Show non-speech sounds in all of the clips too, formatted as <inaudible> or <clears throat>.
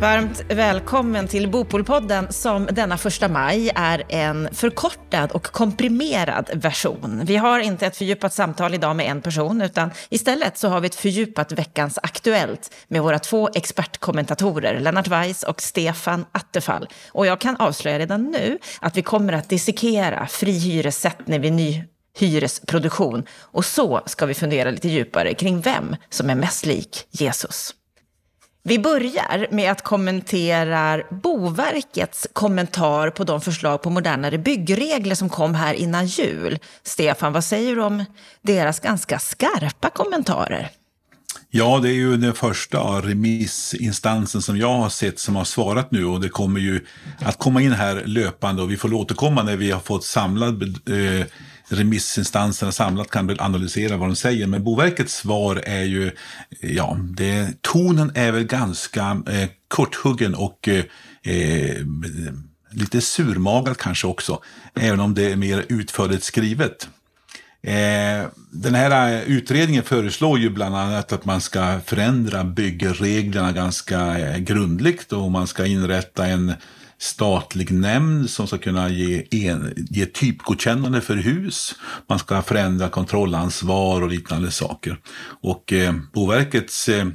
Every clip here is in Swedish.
Varmt välkommen till Bopolpodden som denna första maj är en förkortad och komprimerad version. Vi har inte ett fördjupat samtal idag med en person, utan istället så har vi ett fördjupat veckans Aktuellt med våra två expertkommentatorer, Lennart Weiss och Stefan Attefall. Och jag kan avslöja redan nu att vi kommer att dissekera fri hyressättning vid ny hyresproduktion. Och så ska vi fundera lite djupare kring vem som är mest lik Jesus. Vi börjar med att kommentera Boverkets kommentar på de förslag på modernare byggregler som kom här innan jul. Stefan, vad säger du om deras ganska skarpa kommentarer? Ja, det är ju den första remissinstansen som jag har sett som har svarat nu och det kommer ju att komma in här löpande och vi får återkomma när vi har fått samlad eh, remissinstanserna samlat kan väl analysera vad de säger. Men Boverkets svar är ju, ja, det, tonen är väl ganska eh, korthuggen och eh, eh lite surmagad kanske också. Även om det är mer utförligt skrivet. Eh, den här eh, utredningen föreslår ju bland annat att man ska förändra byggreglerna ganska eh, grundligt och man ska inrätta en statlig nämnd som ska kunna ge, en, ge typgodkännande för hus. Man ska förändra kontrollansvar och liknande saker. Och eh, Boverkets eh,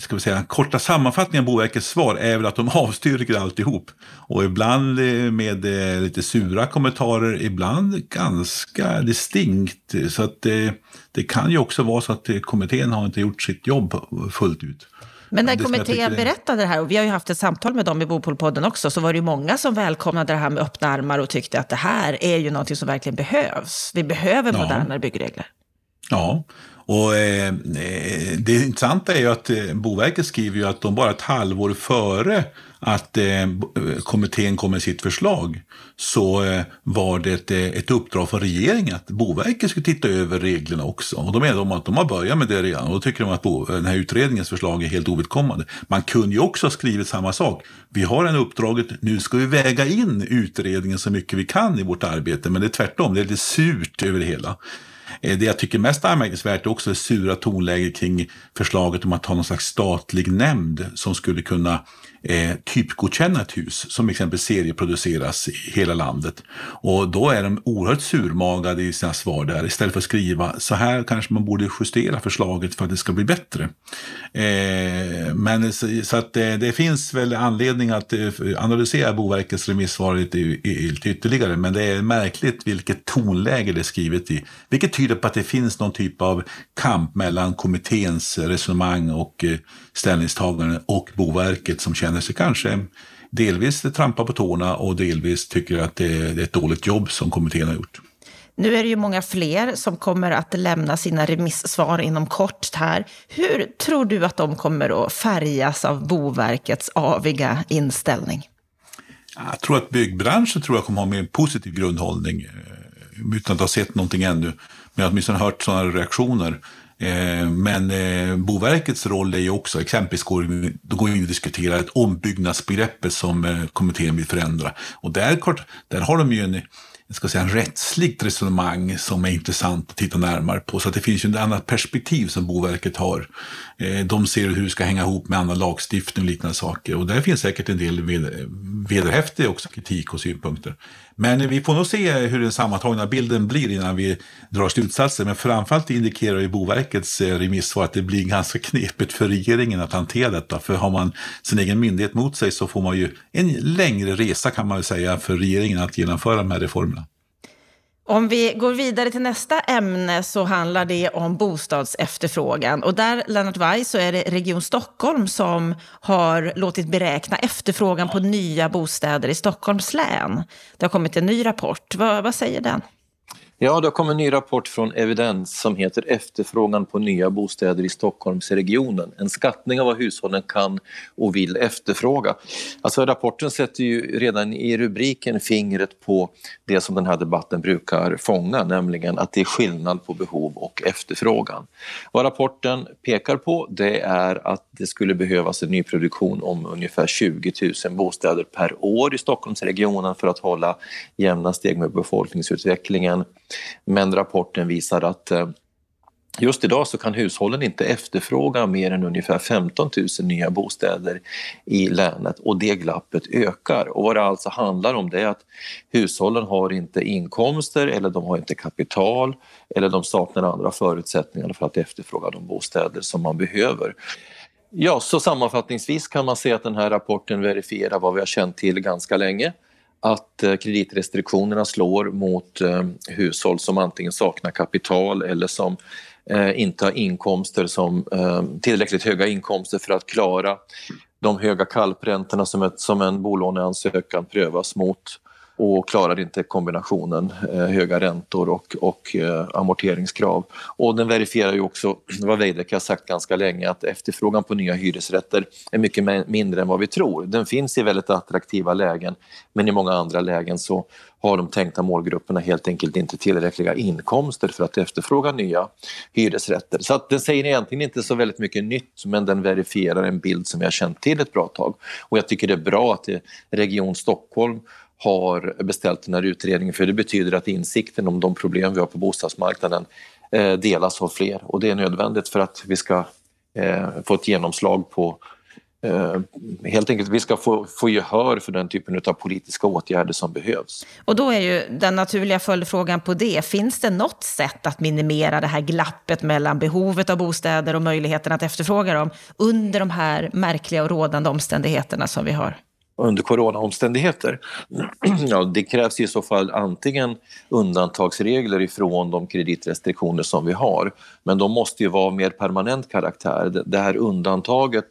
ska vi säga, korta sammanfattning av Boverkets svar är väl att de <laughs> avstyrker alltihop. Och ibland eh, med eh, lite sura kommentarer, ibland ganska distinkt. Så att det, det kan ju också vara så att kommittén har inte gjort sitt jobb fullt ut. Men när kommittén berättade det här, och vi har ju haft ett samtal med dem i Bopolpodden också, så var det ju många som välkomnade det här med öppna armar och tyckte att det här är ju någonting som verkligen behövs. Vi behöver ja. modernare byggregler. Ja, och eh, eh, det intressanta är ju att eh, Boverket skriver ju att de bara ett halvår före att eh, eh kommittén kom med sitt förslag så eh, var det ett, eh, ett uppdrag från regeringen att Boverket skulle titta över reglerna också. Och då menar de att de har börjat med det redan och då tycker de att Bo, den här utredningens förslag är helt ovidkommande. Man kunde ju också ha skrivit samma sak. Vi har en uppdraget, nu ska vi väga in utredningen så mycket vi kan i vårt arbete, men det är tvärtom, det är lite surt över det hela. Eh, det jag tycker mest anmärkningsvärt är också det sura tonläget kring förslaget om att ha någon slags statlig nämnd som skulle kunna eh, typgodkänna ett hus som exempel serieproduceras i hela landet. Och då är de oerhört surmagade i sina svar där istället för att skriva så här kanske man borde justera förslaget för att det ska bli bättre. Eh, men så, så att det, det, finns väl anledning att eh, analysera Boverkets remissvar lite, lite ytterligare men det är märkligt vilket tonläge det är skrivet i. Vilket tyder på att det finns någon typ av kamp mellan kommitténs resonemang och eh, eh, ställningstagande och Boverket som känner sig kanske delvis trampa på tårna och delvis tycker att det är ett dåligt jobb som kommittén har gjort. Nu är det ju många fler som kommer att lämna sina remissvar inom kort här. Hur tror du att de kommer att färgas av Boverkets aviga inställning? Jag tror att byggbranschen tror jag kommer ha en positiv grundhållning eh, utan att ha sett någonting ännu. Men jag har åtminstone hört sådana reaktioner. Eh, men eh, Boverkets roll är ju också, exempelvis går det går in och diskuterar ett ombyggnadsbegrepp som eh, kommittén vill förändra. Och där, där har de ju en, jag ska säga, en rättsligt resonemang som är intressant att titta närmare på. Så det finns ju ett annat perspektiv som Boverket har. De ser hur det ska hänga ihop med annan lagstiftning och liknande saker. Och där finns säkert en del vederhäftig också kritik och synpunkter. Men vi får nog se hur den sammantagna bilden blir innan vi drar slutsatser. Men framförallt indikerar ju Boverkets eh, remissvar att det blir ganska knepigt för regeringen att hantera detta. För har man sin egen myndighet mot sig så får man ju en längre resa kan man väl säga för regeringen att genomföra de här reformerna. Om vi går vidare till nästa ämne så handlar det om bostadsefterfrågan. Och där, Lennart Weiss, så är det Region Stockholm som har låtit beräkna efterfrågan på nya bostäder i Stockholms län. Det har kommit en ny rapport. Vad, vad säger den? Ja, det har kommit en ny rapport från Evidens som heter Efterfrågan på nya bostäder i Stockholmsregionen. En skattning av vad hushållen kan och vill efterfråga. Alltså rapporten sätter ju redan i rubriken fingret på det som den här debatten brukar fånga, nämligen att det är skillnad på behov och efterfrågan. Vad rapporten pekar på det är att det skulle behövas en nyproduktion om ungefär 20 000 bostäder per år i Stockholmsregionen för att hålla jämna steg med befolkningsutvecklingen. Men rapporten visar att eh, Just idag så kan hushållen inte efterfråga mer än ungefär 15 000 nya bostäder i länet och det glappet ökar. Och vad det alltså handlar om det är att hushållen har inte inkomster eller de har inte kapital eller de saknar andra förutsättningar för att efterfråga de bostäder som man behöver. Ja, så sammanfattningsvis kan man säga att den här rapporten verifierar vad vi har känt till ganska länge att eh, kreditrestriktionerna slår mot eh, hushåll som antingen saknar kapital eller som eh, inte har inkomster som eh, tillräckligt höga inkomster för att klara de höga kalpräntorna som, ett, som en bolåneansökan prövas mot och klarar inte kombinationen eh, höga räntor och, och eh, amorteringskrav. Och den verifierar ju också <clears throat> vad Veidekke har sagt ganska länge att efterfrågan på nya hyresrätter är mycket mindre än vad vi tror. Den finns i väldigt attraktiva lägen men i många andra lägen så har de tänkta målgrupperna helt enkelt inte tillräckliga inkomster för att efterfråga nya hyresrätter. Så att den säger egentligen inte så väldigt mycket nytt men den verifierar en bild som vi har känt till ett bra tag. Och jag tycker det är bra att eh, Region Stockholm har beställt den här utredningen för det betyder att insikten om de problem vi har på bostadsmarknaden eh, delas av fler och det är nödvändigt för att vi ska eh, få ett genomslag på eh, helt enkelt vi ska få, få gehör för den typen av politiska åtgärder som behövs. Och då är ju den naturliga följdfrågan på det, finns det något sätt att minimera det här glappet mellan behovet av bostäder och möjligheten att efterfråga dem under de här märkliga och rådande omständigheterna som vi har? Under coronaomständigheter. <clears throat> Ja, det krävs i så fall antingen undantagsregler ifrån de kreditrestriktioner som vi har, men de måste ju vara av mer permanent karaktär. Det här undantaget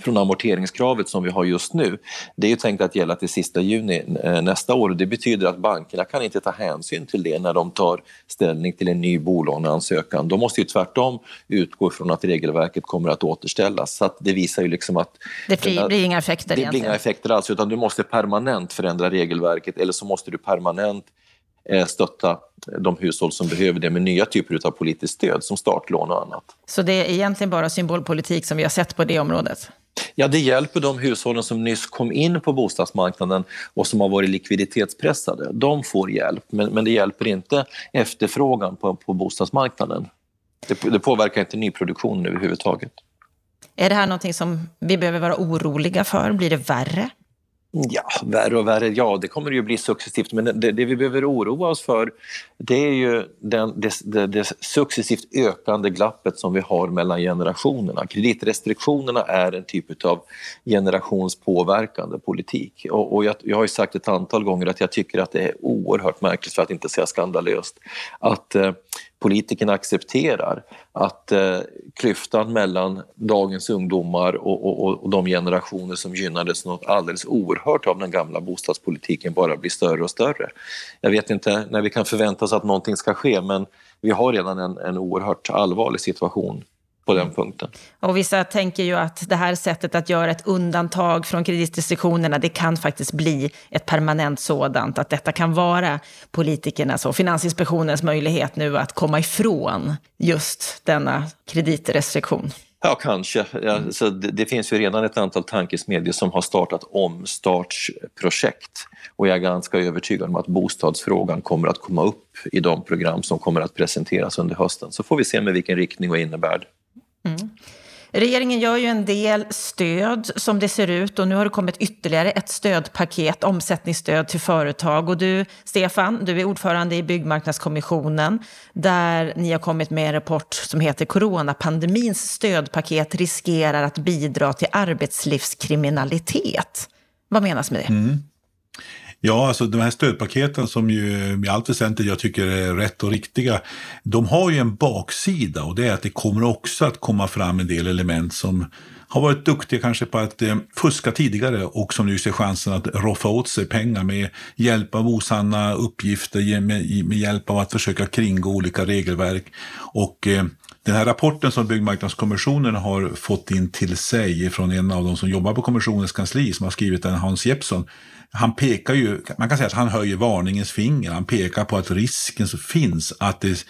från amorteringskravet som vi har just nu, det är ju tänkt att gälla till sista juni eh, nästa år. Det betyder att bankerna kan inte ta hänsyn till det när de tar ställning till en ny bolåneansökan. De måste ju tvärtom utgå från att regelverket kommer att återställas. Så att det visar ju liksom att... Det blir, blir inga effekter Det egentligen. blir inga effekter alls, utan du måste permanent förändra regelverket eller så måste du permanent eh, stötta de hushåll som behöver det med nya typer av politiskt stöd som startlån och annat. Så det är egentligen bara symbolpolitik som vi har sett på det området? Ja, det hjälper de hushållen som nyss kom in på bostadsmarknaden och som har varit likviditetspressade. De får hjälp, men, men det hjälper inte efterfrågan på, på bostadsmarknaden. Det, det påverkar inte nyproduktionen överhuvudtaget. Är det här någonting som vi behöver vara oroliga för? Blir det värre? Ja, värre och värre, ja det kommer det ju bli successivt men det, det vi behöver oroa oss för det är ju den, det, det, det, successivt ökande glappet som vi har mellan generationerna. Kreditrestriktionerna är en typ av generationspåverkande politik och, och jag, jag, har ju sagt ett antal gånger att jag tycker att det är oerhört märkligt för att inte säga skandalöst att eh, politikerna accepterar att eh, klyftan mellan dagens ungdomar och, och, och de generationer som gynnades något alldeles oerhört av den gamla bostadspolitiken bara blir större och större. Jag vet inte när vi kan förvänta oss att någonting ska ske men vi har redan en, en oerhört allvarlig situation på den punkten. Och vissa tänker ju att det här sättet att göra ett undantag från kreditrestriktionerna, det kan faktiskt bli ett permanent sådant. Att detta kan vara politikernas och Finansinspektionens möjlighet nu att komma ifrån just denna kreditrestriktion. Ja, kanske. Ja, så det, det, finns ju redan ett antal tankesmedjor som har startat omstartsprojekt och jag är ganska övertygad om att bostadsfrågan kommer att komma upp i de program som kommer att presenteras under hösten. Så får vi se med vilken riktning och innebörd. Mm. Regeringen gör ju en del stöd som det ser ut och nu har det kommit ytterligare ett stödpaket, omsättningsstöd till företag. Och du, Stefan, du är ordförande i Byggmarknadskommissionen där ni har kommit med en rapport som heter Coronapandemins stödpaket riskerar att bidra till arbetslivskriminalitet. Vad menas med det? Mm. Ja, alltså de här stödpaketen som ju i allt väsentligt jag tycker är rätt och riktiga, de har ju en baksida och det är att det kommer också att komma fram en del element som har varit duktiga kanske på att eh, fuska tidigare och som nu ser chansen att roffa åt sig pengar med hjälp av osanna uppgifter, med, med hjälp av att försöka kringgå olika regelverk. Och eh, den här rapporten som Byggmarknadskommissionen har fått in till sig från en av de som jobbar på kommissionens kansli, som har skrivit den, Hans Jeppsson, han pekar ju, man kan säga att han höjer varningens finger. Han pekar på att risken finns att det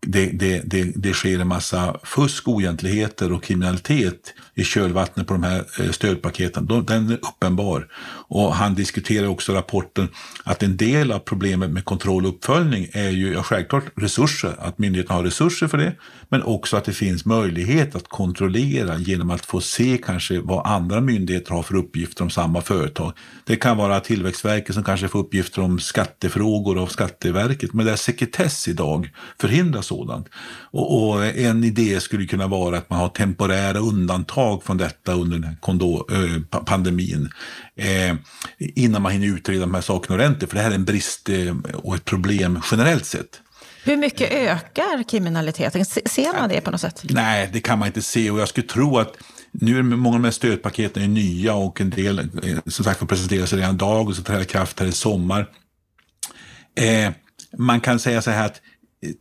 det, det, det, det sker en massa fusk, oegentligheter och kriminalitet i kölvattnet på de här eh, stödpaketen. Den är uppenbar. Och han diskuterar också rapporten att en del av problemet med kontroll och uppföljning är ju ja, självklart resurser, att myndigheterna har resurser för det, men också att det finns möjlighet att kontrollera genom att få se kanske vad andra myndigheter har för uppgifter om samma företag. Det kan vara Tillväxtverket som kanske får uppgifter om skattefrågor av Skatteverket, men där sekretess idag förhindras sådant. Och, och, en idé skulle kunna vara att man har temporära undantag från detta under den här äh, pandemin. Eh, innan man hinner utreda de här sakerna ordentligt, för det här är en brist eh, och ett problem generellt sett. Hur mycket ökar kriminaliteten? Ser man det på något sätt? Nej, det kan man inte se och jag skulle tro att nu är många av de här stödpaketen är nya och en del eh, som sagt presenteras redan idag och så träder kraft här i sommar. Eh, man kan säga så här att eh,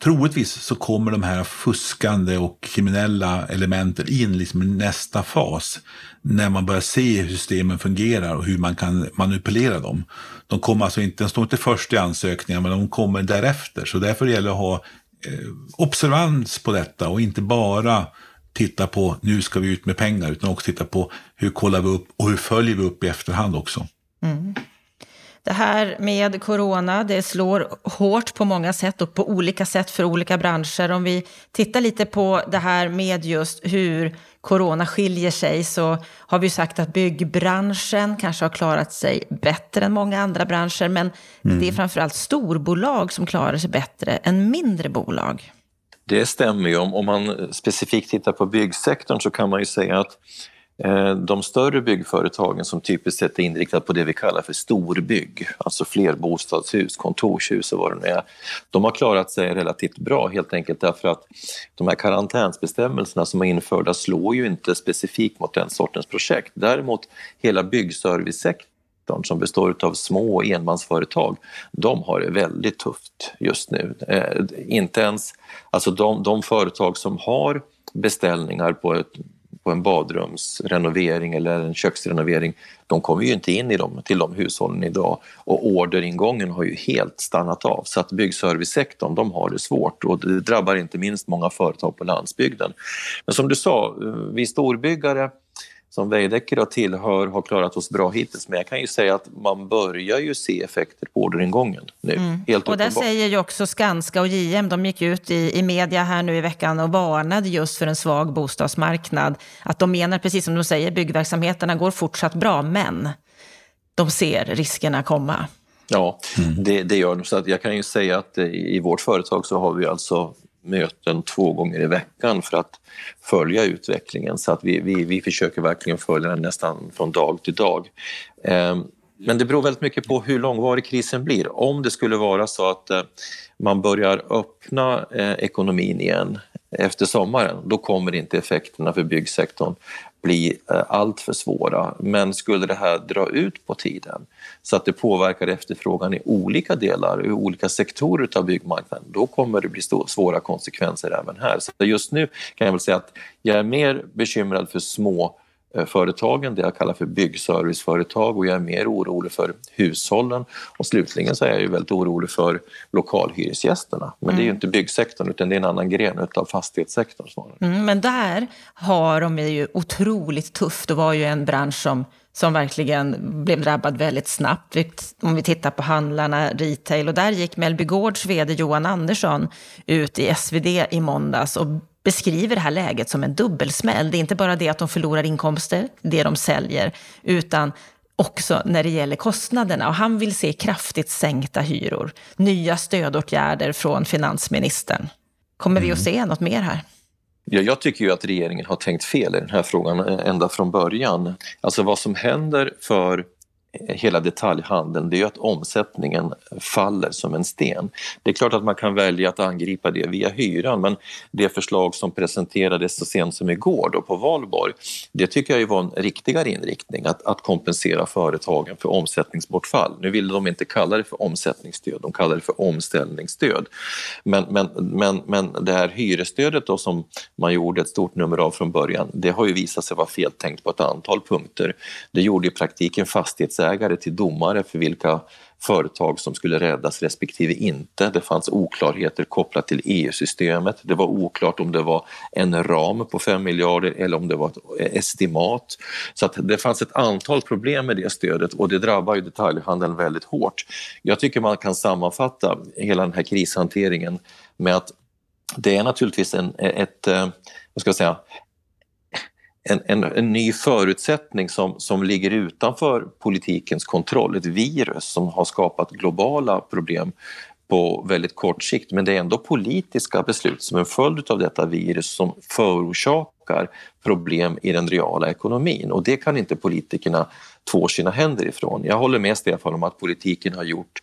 troligtvis så kommer de här fuskande och kriminella elementen in liksom i nästa fas när man börjar se hur systemen fungerar och hur man kan manipulera dem. De kommer alltså inte, de står inte först i ansökningen men de kommer därefter. Så därför gäller det att ha eh, observans på detta och inte bara titta på nu ska vi ut med pengar utan också titta på hur kollar vi upp och hur följer vi upp i efterhand också. Mm. Det här med corona, det slår hårt på många sätt och på olika sätt för olika branscher. Om vi tittar lite på det här med just hur corona skiljer sig så har vi sagt att byggbranschen kanske har klarat sig bättre än många andra branscher. Men mm. det är framförallt storbolag som klarar sig bättre än mindre bolag. Det stämmer ju. Om man specifikt tittar på byggsektorn så kan man ju säga att Eh, de större byggföretagen som typiskt sett är inriktade på det vi kallar för storbygg, alltså flerbostadshus, kontorshus och vad det nu är, de har klarat sig relativt bra helt enkelt därför att de här karantänsbestämmelserna som är införda slår ju inte specifikt mot den sortens projekt. Däremot hela byggservicesektorn som består av små enmansföretag, de har det väldigt tufft just nu. Eh, inte ens, alltså de, de företag som har beställningar på ett på en badrumsrenovering eller en köksrenovering, de kommer ju inte in i dem, till de hushållen idag och orderingången har ju helt stannat av. Så att byggservicesektorn, de har det svårt och det drabbar inte minst många företag på landsbygden. Men som du sa, eh, vi storbyggare som Veidekke tillhör har klarat oss bra hittills. Men jag kan ju säga att man börjar ju se effekter på orderingången nu. Mm. Helt och där säger ju också Skanska och JM, de gick ut i, i media här nu i veckan och varnade just för en svag bostadsmarknad. Att de menar, precis som de säger, byggverksamheterna går fortsatt bra, men de ser riskerna komma. Ja, mm. det, det, gör de. Så att jag kan ju säga att i vårt företag så har vi alltså möten två gånger i veckan för att följa utvecklingen så att vi, vi, vi försöker verkligen följa den nästan från dag till dag. Ehm, men det beror väldigt mycket på hur långvarig krisen blir. Om det skulle vara så att eh, man börjar öppna eh, ekonomin igen efter sommaren, då kommer inte effekterna för byggsektorn bli eh, allt för svåra. Men skulle det här dra ut på tiden så att det påverkar efterfrågan i olika delar, i olika sektorer av byggmarknaden, då kommer det bli svåra konsekvenser även här. Så just nu kan jag väl säga att jag är mer bekymrad för små företagen, det jag kallar för byggserviceföretag och jag är mer orolig för hushållen. Och slutligen så är jag ju väldigt orolig för lokalhyresgästerna. Men mm. det är ju mm. inte byggsektorn utan det är en annan gren av fastighetssektorn snarare. Mm, men där har de ju otroligt tufft. Det var ju en bransch som som verkligen blev drabbad väldigt snabbt. Om vi tittar på handlarna, retail. Och där gick Mellby Gårds vd Johan Andersson ut i SvD i måndags och beskriver det här läget som en dubbelsmäll. Det är inte bara det att de förlorar inkomster, det de säljer, utan också när det gäller kostnaderna. Och han vill se kraftigt sänkta hyror, nya stödåtgärder från finansministern. Kommer vi att se något mer här? Ja, jag tycker ju att regeringen har tänkt fel i den här frågan ända från början. Alltså vad som händer för hela detaljhandeln det är ju att omsättningen faller som en sten. Det är klart att man kan välja att angripa det via hyran men det förslag som presenterades så sent som igår då på valborg det tycker jag var en riktigare inriktning att, att kompensera företagen för omsättningsbortfall. Nu ville de inte kalla det för omsättningsstöd, de kallade det för omställningsstöd. Men, men, men, men det här hyresstödet då som man gjorde ett stort nummer av från början det har ju visat sig vara feltänkt på ett antal punkter. Det gjorde i praktiken fastighetsägare målsägare till domare för vilka företag som skulle räddas respektive inte. Det fanns oklarheter kopplat till EU-systemet. Det var oklart om det var en ram på 5 miljarder eller om det var ett estimat. Så att det fanns ett antal problem med det stödet och det drabbar ju detaljhandeln väldigt hårt. Jag tycker man kan sammanfatta hela den här krishanteringen med att det är naturligtvis en, ett, eh, vad ska jag säga, en, en, en, ny förutsättning som, som ligger utanför politikens kontroll, ett virus som har skapat globala problem på väldigt kort sikt. Men det är ändå politiska beslut som en följd av detta virus som förorsakar problem i den reala ekonomin och det kan inte politikerna två sina händer ifrån. Jag håller med Stefan om att politiken har gjort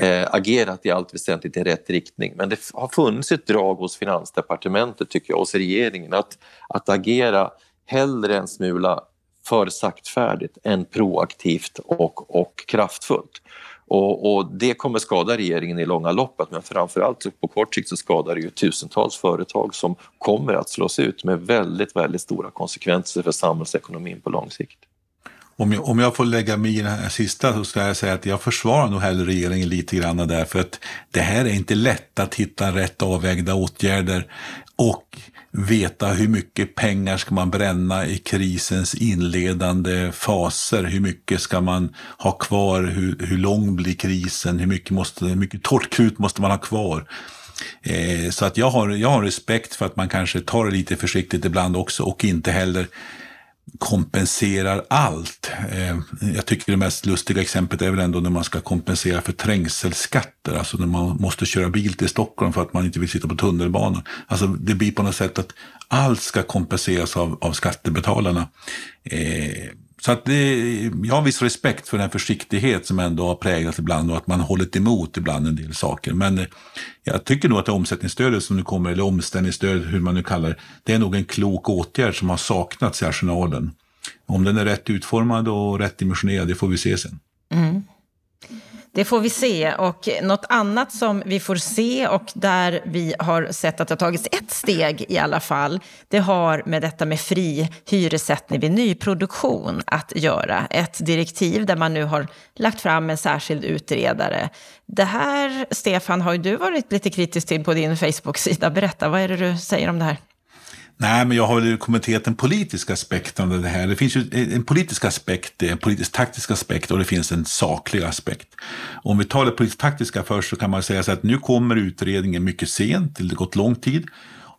eh, agerat i allt väsentligt i rätt riktning. Men det har funnits ett drag hos Finansdepartementet, tycker jag, hos regeringen att, att agera hellre en smula för saktfärdigt än proaktivt och, och kraftfullt. Och, och, det kommer skada regeringen i långa loppet men framförallt på kort sikt så skadar det ju tusentals företag som kommer att slås ut med väldigt, väldigt stora konsekvenser för samhällsekonomin på lång sikt. Om jag, om jag får lägga mig i den här sista så ska jag säga att jag försvarar nog hellre regeringen lite grann där för att det här är inte lätt att hitta rätt avvägda åtgärder och veta hur mycket pengar ska man bränna i krisens inledande faser. Hur mycket ska man ha kvar? Hur, hur lång blir krisen? Hur mycket, måste, hur mycket torrt krut måste man ha kvar? Eh, så att jag har, jag har respekt för att man kanske tar det lite försiktigt ibland också och inte heller kompenserar allt. Eh, jag tycker det mest lustiga exemplet är väl ändå när man ska kompensera för trängselskatter, alltså när man måste köra bil till Stockholm för att man inte vill sitta på tunnelbanan. Alltså det blir på något sätt att allt ska kompenseras av, av skattebetalarna. Eh, så att det, jag har viss respekt för den försiktighet som ändå har präglat ibland och att man hållit emot ibland en del saker. Men eh, jag tycker nog att det omsättningsstödet som nu kommer, eller omställningsstödet, hur man nu kallar det, det är nog en klok åtgärd som har saknats i arsenalen. Om den är rätt utformad och rätt dimensionerad, det får vi se sen. Mm. Det får vi se. Och något annat som vi får se och där vi har sett att det har tagits ett steg i alla fall, det har med detta med fri hyressättning vid nyproduktion att göra. Ett direktiv där man nu har lagt fram en särskild utredare. Det här, Stefan, har ju du varit lite kritisk till på din Facebook-sida. Berätta, vad är det du säger om det här? Nej, men jag har väl kommenterat den politiska aspekten av det här. Det finns ju en politisk aspekt, en politisk taktisk aspekt och det finns en saklig aspekt. Om vi tar det politisk taktiska först så kan man säga så att nu kommer utredningen mycket sent, det har gått lång tid.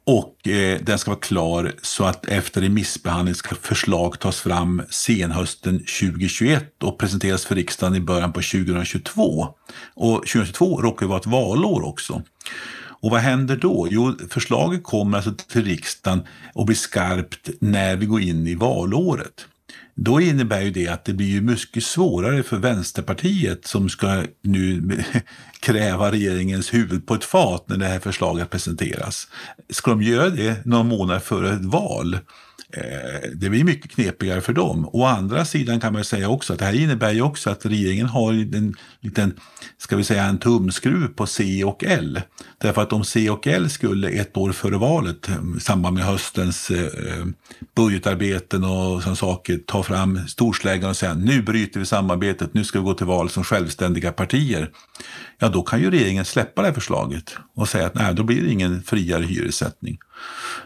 Och eh, den ska vara klar så att efter remissbehandling ska förslag tas fram senhösten 2021 och presenteras för riksdagen i början på 2022. Och 2022 råkar ju vara ett valår också. Och vad händer då? Jo, förslaget kommer alltså till riksdagen och blir skarpt när vi går in i valåret. Då innebär ju det att det blir mycket svårare för Vänsterpartiet som ska nu <laughs> kräva regeringens huvud på ett fat när det här förslaget presenteras. Ska de göra det några månader före ett val? Eh, det blir mycket knepigare för dem. Å andra sidan kan man säga också att det här innebär ju också att regeringen har en liten, ska vi säga en tumskruv på C och L. Därför att om C och L skulle ett år före valet, eh, i samband med höstens eh, budgetarbeten och sådana saker, ta fram storsläggan och säga nu bryter vi samarbetet, nu ska vi gå till val som självständiga partier. Ja, då kan ju regeringen släppa det här förslaget och säga att nej, då blir det ingen friare hyressättning.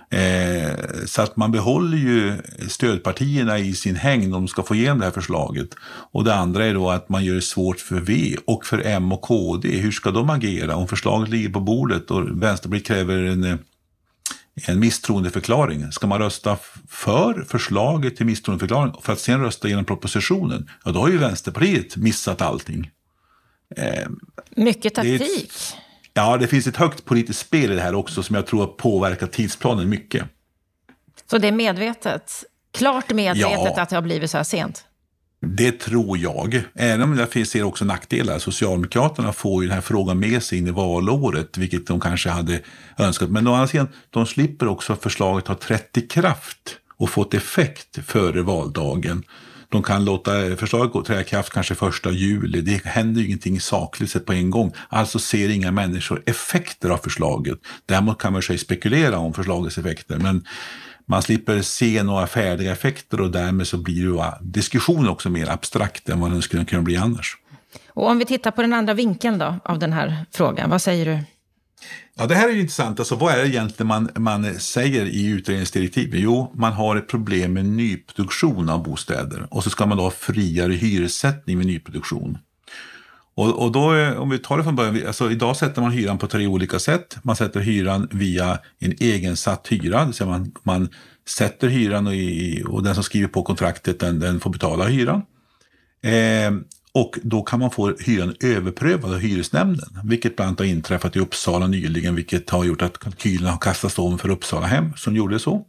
Eh, så att man behåller ju stödpartierna i sin hängd om de ska få igenom det här förslaget. Och det andra är då att man gör det svårt för V och för M och KD. Hur ska de agera om förslaget ligger på bordet och Vänsterpartiet kräver en en misstroendeförklaring. Ska man rösta för förslaget till misstroendeförklaring för att sen rösta igenom propositionen, ja då har ju Vänsterpartiet missat allting. Eh, Mycket taktik. Ja, det finns ett högt politiskt spel i det här också som jag tror har påverkat tidsplanen mycket. Så det är medvetet? Klart medvetet ja, att det har blivit så här sent? Det tror jag. Även om jag ser också nackdelar. Socialdemokraterna får ju den här frågan med sig in i valåret, vilket de kanske hade önskat. Men å andra sidan, de slipper också att förslaget har trätt i kraft och fått effekt före valdagen de kan låta eh, förslaget träda i kraft kanske första juli. Det händer ju ingenting sakligt sett på en gång. Alltså ser inga människor effekter av förslaget. Däremot kan man sig spekulera om förslagets effekter. Men man slipper se några färdiga effekter och därmed så blir ju ah, diskussionen också mer abstrakt än vad den skulle kunna bli annars. Och om vi tittar på den andra vinkeln då av den här frågan, vad säger du? Ja, det här är intressant. Alltså, vad är det egentligen man, man säger i utredningsdirektivet? Jo, man har ett problem med nyproduktion av bostäder och så ska man då ha friare hyressättning vid nyproduktion. Och, och då, om vi tar det från början, alltså idag sätter man hyran på tre olika sätt. Man sätter hyran via en egensatt hyra, det vill säga man, man sätter hyran och, i, och den som skriver på kontraktet den, den får betala hyran. Eh, och då kan man få hyran överprövad av hyresnämnden, vilket bland annat har inträffat i Uppsala nyligen, vilket har gjort att kalkylerna har kastats om för Uppsala hem som gjorde så.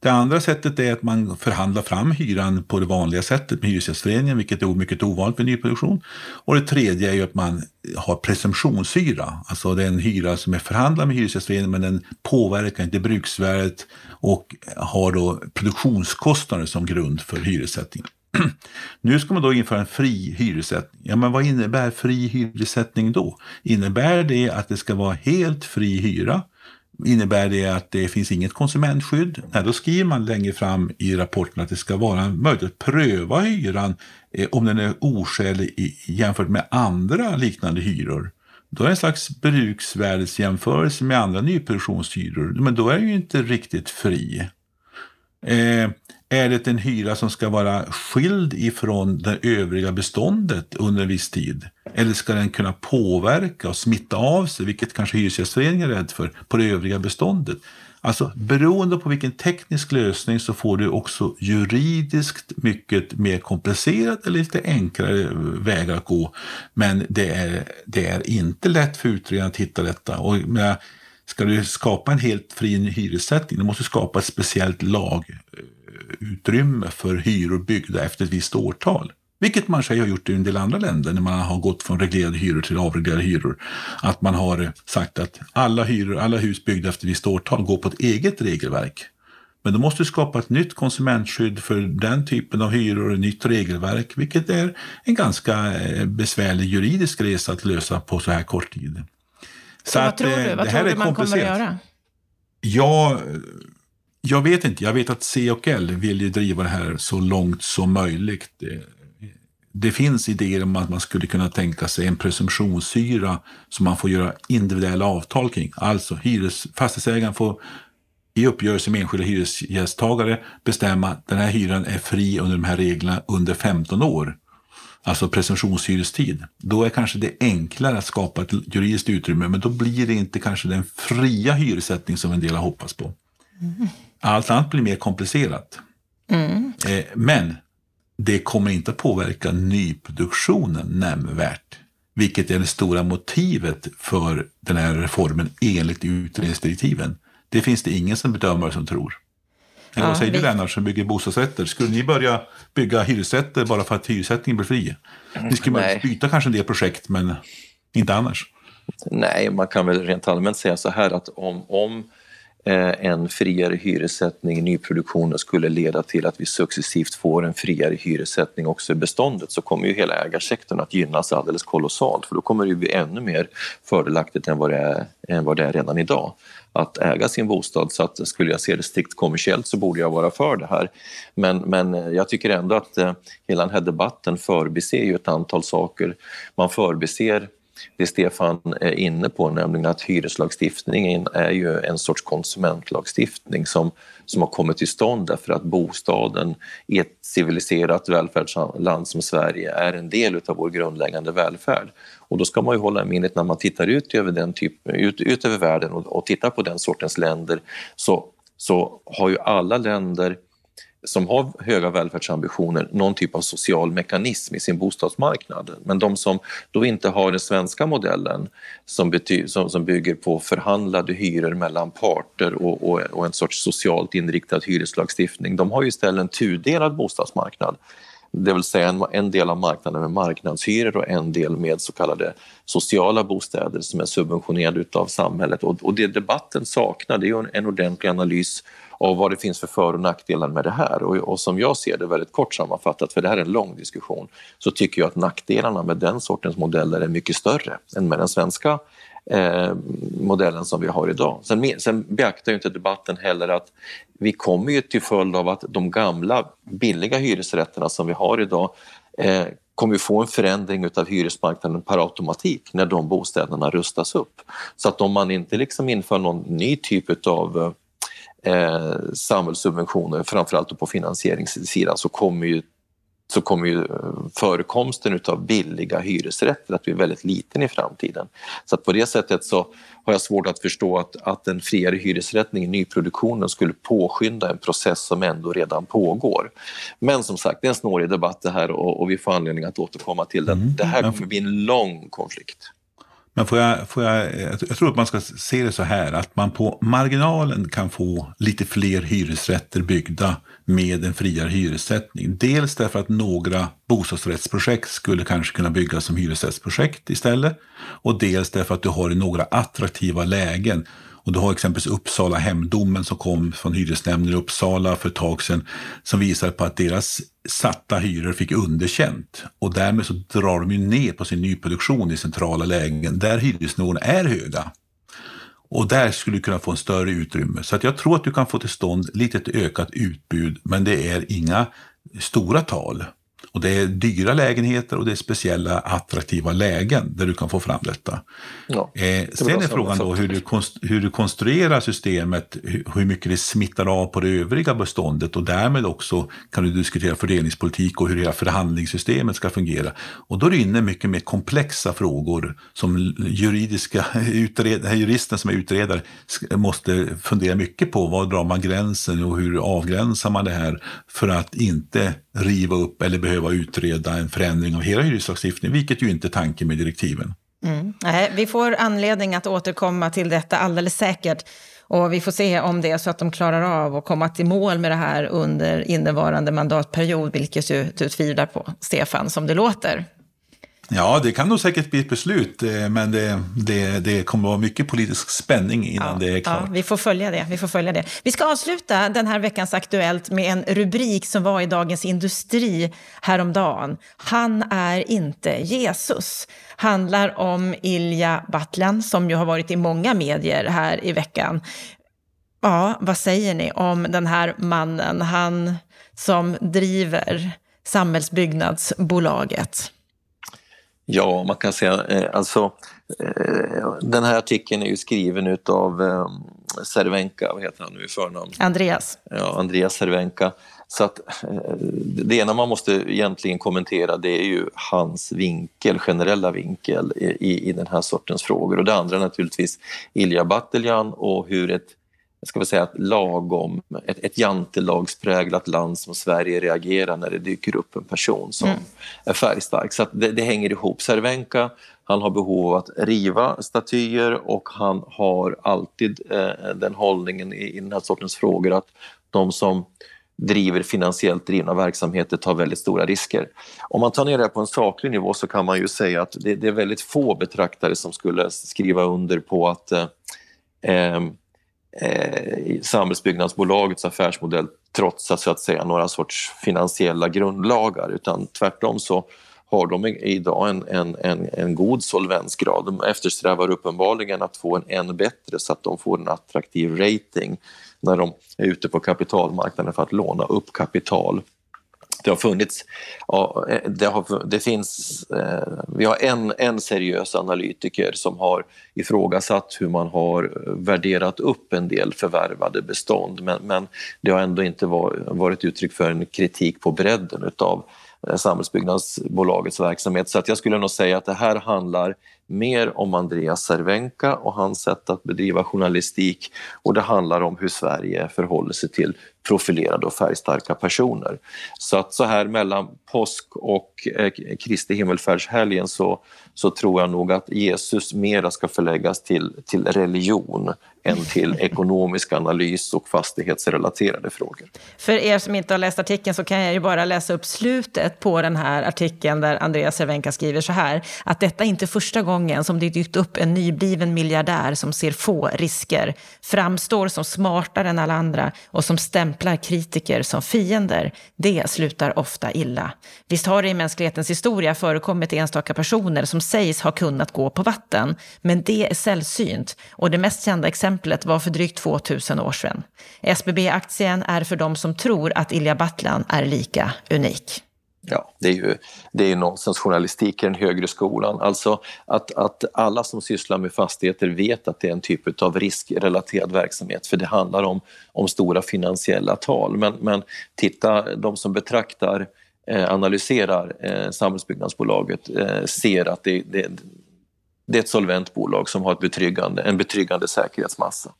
Det andra sättet är att man förhandlar fram hyran på det vanliga sättet med Hyresgästföreningen, vilket är mycket ovanligt vid nyproduktion. Och det tredje är ju att man har presumtionshyra, alltså det är en hyra som är förhandlad med Hyresgästföreningen men den påverkar inte bruksvärdet och har då produktionskostnader som grund för hyressättningen. Nu ska man då införa en fri hyressättning. Ja, men vad innebär fri hyressättning då? Innebär det att det ska vara helt fri hyra? Innebär det att det finns inget konsumentskydd? Nej, då skriver man längre fram i rapporten att det ska vara möjligt att pröva hyran eh, om den är oskälig jämfört med andra liknande hyror. Då är det en slags bruksvärdesjämförelse med andra nyproduktionshyror, men då är den ju inte riktigt fri. Eh, är det en hyra som ska vara skild ifrån det övriga beståndet under en viss tid? Eller ska den kunna påverka och smitta av sig, vilket kanske Hyresgästföreningen är rädd för, på det övriga beståndet? Alltså beroende på vilken teknisk lösning så får du också juridiskt mycket mer komplicerat eller lite enklare vägar att gå. Men det är, det är inte lätt för utredaren att hitta detta. Och med, ska du skapa en helt fri hyressättning, du måste skapa ett speciellt lagutrymme eh, för hyror byggda efter ett visst årtal. Vilket man sig har gjort i en del andra länder när man har gått från reglerade hyror till avreglerade hyror. Att man har eh, sagt att alla, hyror, alla hus byggda efter ett visst årtal går på ett eget regelverk. Men då måste du skapa ett nytt konsumentskydd för den typen av hyror, ett nytt regelverk, vilket är en ganska eh, besvärlig juridisk resa att lösa på så här kort tid. Så vad att, tror du, eh, vad tror du man kommer att göra? Ja, jag vet inte. Jag vet att C och L vill ju driva det här så långt som möjligt det finns idéer om att man skulle kunna tänka sig en presumtionshyra som man får göra individuella avtal kring. Alltså hyres, fastighetsägaren får i uppgörelse med enskilda hyresgästtagare bestämma att den här hyran är fri under de här reglerna under 15 år. Alltså presumtionshyrestid. Då är kanske det enklare att skapa ett juridiskt utrymme men då blir det inte kanske den fria hyressättning som en del har hoppats på. Mm. Allt annat blir mer komplicerat. Mm. Eh, men det kommer inte att påverka nyproduktionen nämnvärt. Vilket är det stora motivet för den här reformen enligt utredningsdirektiven. Det finns det ingen som bedömare som tror. Eller vad säger vi... du Lennart som bygger bostadsrätter? Skulle ni börja bygga hyresrätter bara för att hyressättningen blir fri? Ni skulle byta kanske en del projekt men inte annars. Nej, man kan väl rent allmänt säga så här att om, om Eh, Eh, en friare hyressättning i nyproduktionen skulle leda till att vi successivt får en friare hyressättning också i beståndet så kommer ju hela ägarsektorn att gynnas alldeles kolossalt för då kommer det bli ännu mer fördelaktigt än vad det är, än vad det är redan idag att äga sin bostad. Så att skulle jag se det strikt kommersiellt så borde jag vara för det här. Men, men jag tycker ändå att eh, hela den här debatten förbiser ju ett antal saker. Man förbiser det Stefan är inne på, nämligen att hyreslagstiftningen är ju en sorts konsumentlagstiftning som, som har kommit till stånd därför att bostaden i ett civiliserat välfärdsland som Sverige är en del av vår grundläggande välfärd. Och då ska man ju hålla i minnet när man tittar ut över, den typ, ut, ut över världen och, och tittar på den sortens länder så, så har ju alla länder som har höga välfärdsambitioner någon typ av social mekanism i sin bostadsmarknad. Men de som då inte har den svenska modellen som, bety- som, som bygger på förhandlade hyror mellan parter och, och, och, en sorts socialt inriktad hyreslagstiftning, de har ju istället en tudelad bostadsmarknad. Det vill säga en, en del av marknaden med marknadshyror och en del med så kallade sociala bostäder som är subventionerade av samhället. Och, och det debatten saknar det är en, en ordentlig analys av vad det finns för för och nackdelar med det här. Och, och, som jag ser det väldigt kort sammanfattat, för det här är en lång diskussion, så tycker jag att nackdelarna med den sortens modeller är mycket större än med den svenska eh, modellen som vi har idag. Sen, sen beaktar ju inte debatten heller att vi kommer ju till följd av att de gamla billiga hyresrätterna som vi har idag eh, kommer få en förändring av hyresmarknaden per automatik när de bostäderna rustas upp. Så att om man inte liksom inför någon ny typ av eh, samhällssubventioner, framförallt på finansieringssidan, så kommer ju så kommer ju eh, förekomsten av billiga hyresrätter att bli väldigt liten i framtiden. Så att på det sättet så har jag svårt att förstå att, att en friare hyresrättning i nyproduktionen skulle påskynda en process som ändå redan pågår. Men som sagt, det är en snårig debatt det här och, och vi får anledning att återkomma till den. Mm. Det här kommer bli en lång konflikt. Men får jag, får jag, jag tror att man ska se det så här att man på marginalen kan få lite fler hyresrätter byggda med en friare hyressättning. Dels därför att några bostadsrättsprojekt skulle kanske kunna byggas som hyresrättsprojekt istället. Och dels därför att du har några attraktiva lägen och du har exempelvis Uppsala hemdomen som kom från hyresnämnden i Uppsala för ett tag sedan som visar på att deras satta hyror fick underkänt. Och därmed så drar de ju ner på sin nyproduktion i centrala lägen där hyresnivåerna är höga. Och där skulle du kunna få en större utrymme. Så att jag tror att du kan få till stånd lite ökat utbud, men det är inga stora tal. Och det är dyra lägenheter och det är speciella attraktiva lägen där du kan få fram detta. Ja, eh, sen är frågan då hur du, hur du konstruerar systemet, hur mycket det smittar av på det övriga beståndet och därmed också kan du diskutera fördelningspolitik och hur hela förhandlingssystemet ska fungera. Och då är du inne mycket mer komplexa frågor som juridiska <laughs> utred, juristen som är utredare måste fundera mycket på. Var drar man gränsen och hur avgränsar man det här för att inte riva upp eller behöva utreda en förändring av hela hyreslagstiftningen, vilket ju inte är tanken med direktiven. Mm. Nej, vi får anledning att återkomma till detta alldeles säkert. Och vi får se om det är så att de klarar av att komma till mål med det här under innevarande mandatperiod, vilket ju du tvivlar på, Stefan, som det låter. Ja, det kan nog säkert bli ett beslut, eh, men det, det, det kommer att vara mycket politisk spänning innan ja, det är klart. Ja, vi får följa det. Vi får följa det. Vi ska avsluta den här veckans Aktuellt med en rubrik som var i Dagens Industri häromdagen. Han är inte Jesus. Handlar om Ilja Battlan som ju har varit i många medier här i veckan. Ja, vad säger ni om den här mannen, han som driver Samhällsbyggnadsbolaget? Ja, man kan säga eh, alltså eh, den här artikeln är ju skriven av eh, Cervenka, vad heter han nu i förnamn? Andreas. Ja, Andreas Cervenka. Så att det ena man måste egentligen kommentera det är ju hans vinkel, generella vinkel i, i den här sortens frågor och det andra naturligtvis Ilja Batljan och hur ett ska vi säga, ett lagom, ett, ett jantelagspräglat land som Sverige reagerar när det dyker upp en person som mm. är färgstark. Så det, det, hänger ihop. Cervenka, han har behov av att riva statyer och han har alltid eh, den hållningen i, i den här sortens frågor att de som driver finansiellt drivna verksamheter tar väldigt stora risker. Om man tar ner det på en saklig nivå så kan man ju säga att det, det är väldigt få betraktare som skulle skriva under på att eh, eh samhällsbyggnadsbolagets affärsmodell trotsar så att säga några sorts finansiella grundlagar utan tvärtom så har de idag en, en, en, en god solvensgrad. De eftersträvar uppenbarligen att få en än bättre så att de får en attraktiv rating när de är ute på kapitalmarknaden för att låna upp kapital det har funnits, ja, eh, det, har, det finns, eh, vi har en, en seriös analytiker som har ifrågasatt hur man har värderat upp en del förvärvade bestånd. Men, men det har ändå inte var, varit uttryck för en kritik på bredden utav eh, Eh, samhällsbyggnadsbolagets verksamhet. Så att jag skulle nog säga att det här handlar mer om Andreas Cervenka och hans sätt att bedriva journalistik och det handlar om hur Sverige förhåller sig till profilerade och färgstarka personer. Så att så här mellan påsk och eh, Kristi himmelfärdshelgen så, så tror jag nog att Jesus mera ska förläggas till, till religion än till <laughs> ekonomisk analys och fastighetsrelaterade frågor. För er som inte har läst artikeln så kan jag ju bara läsa upp slutet på den här artikeln där Andreas Cervenka skriver så här att detta är inte första gången som det dykt upp en nybliven miljardär som ser få risker, framstår som smartare än alla andra och som stämplar kritiker som fiender, det slutar ofta illa. Visst har det i mänsklighetens historia förekommit enstaka personer som sägs ha kunnat gå på vatten, men det är sällsynt och det mest kända exemplet var för drygt 2000 år sedan. SBB-aktien är för de som tror att Ilja Battlan är lika unik. Ja, det är ju det är nonsensjournalistik i den högre skolan. Alltså att, att alla som sysslar med fastigheter vet att det är en typ av riskrelaterad verksamhet för det handlar om, om stora finansiella tal. Men, men titta, de som betraktar, eh, Eh, analyserar eh, samhällsbyggnadsbolaget eh, ser att det, det, det är ett solvent bolag som har ett betryggande, en betryggande säkerhetsmassa.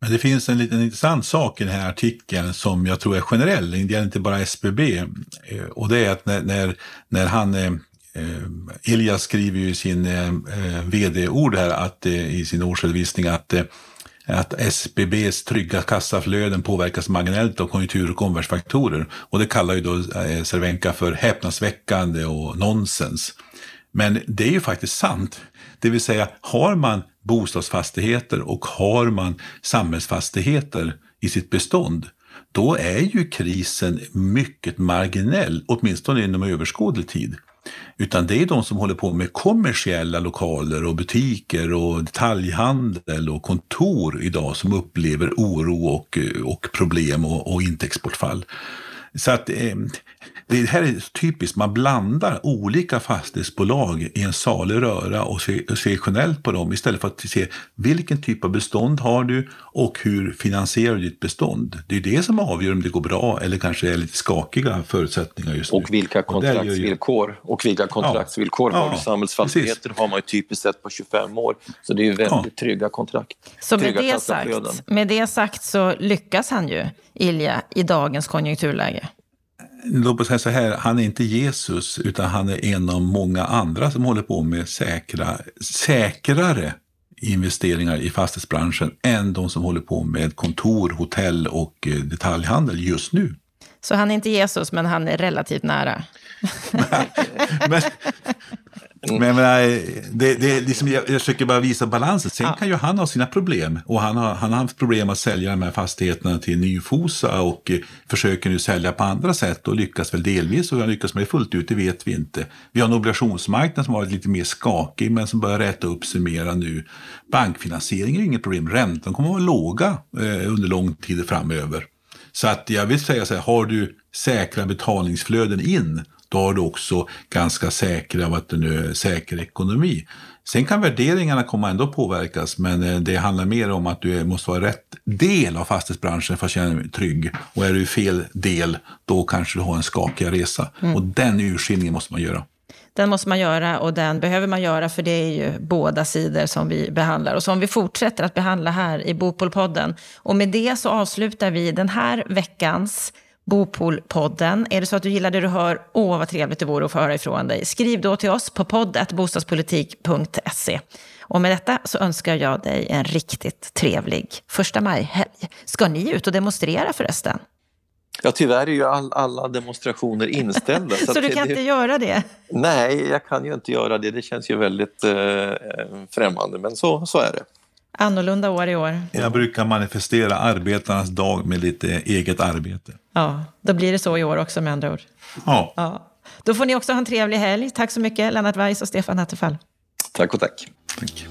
Men det finns en liten intressant sak i den här artikeln som jag tror är generell, det gäller inte bara SBB. Och det är att när, när, när han, eh, skriver ju i sin eh, vd-ord här att, i sin årsredovisning att att SBBs trygga kassaflöden påverkas marginellt av konjunktur och omvärldsfaktorer. Och det kallar ju då eh, Cervenka för häpnadsväckande och nonsens. Men det är ju faktiskt sant. Det vill säga, har man bostadsfastigheter och har man samhällsfastigheter i sitt bestånd, då är ju krisen mycket marginell, åtminstone inom överskådlig tid. Utan det är de som håller på med kommersiella lokaler och butiker och detaljhandel och kontor idag som upplever oro och, och problem och, och intäktsbortfall. Så att eh, det här är typiskt, man blandar olika fastighetsbolag i en salig röra och ser, ser generellt på dem istället för att se vilken typ av bestånd har du och hur finansierar du ditt bestånd. Det är det som avgör om det går bra eller kanske är lite skakiga förutsättningar just nu. Och vilka kontraktsvillkor, och vilka kontraktsvillkor ja, har du? Samhällsfastigheter precis. har man ju typiskt sett på 25 år, så det är ju väldigt ja. trygga kontrakt. Så med det, sagt, med det sagt så lyckas han ju, Ilja, i dagens konjunkturläge? Låt mig säga så här, han är inte Jesus utan han är en av många andra som håller på med säkra, säkrare investeringar i fastighetsbranschen än de som håller på med kontor, hotell och eh, detaljhandel just nu. Så han är inte Jesus, men han är relativt nära? <laughs> men, Mm. Men, men det, det, liksom, jag, jag försöker bara visa balansen. Sen ja. kan ju han ha sina problem. Och han har, han har haft problem att sälja de här fastigheterna till Nyfosa och eh, försöker nu sälja på andra sätt och lyckas väl delvis. Och han lyckas med det fullt ut, det vet vi inte. Vi har en obligationsmarknad som har varit lite mer skakig men som börjar rätta upp sig mera nu. Bankfinansiering är inget problem. Räntan kommer att vara låga eh, under lång tid framöver. Så att jag vill säga så här, har du säkra betalningsflöden in då har du också ganska säkra, vad nu, säker ekonomi. Sen kan värderingarna komma ändå påverkas, men eh, det handlar mer om att du måste vara rätt del av fastighetsbranschen för att känna dig trygg. Och är du i fel del, då kanske du har en skakig resa. Mm. Och den urskiljningen måste man göra. Den måste man göra och den behöver man göra för det är ju båda sidor som vi behandlar och som vi fortsätter att behandla här i Bopolpodden. Och med det så avslutar vi den här veckans Bopolpodden. Är det så att du gillar det du hör, åh vad trevligt det vore att få höra ifrån dig. Skriv då till oss på podd.bostadspolitik.se. Och med detta så önskar jag dig en riktigt trevlig första maj-helg. Ska ni ut och demonstrera förresten? Ja, tyvärr är ju all, alla demonstrationer inställda. <laughs> så, så du kan det, inte göra det? Nej, jag kan ju inte göra det. Det känns ju väldigt eh, främmande, men så, så är det. Annorlunda år i år. Jag brukar manifestera arbetarnas dag med lite eget arbete. Ja, då blir det så i år också med andra ord. Ja. ja. Då får ni också ha en trevlig helg. Tack så mycket, Lennart Weiss och Stefan Attefall. Tack och tack. tack.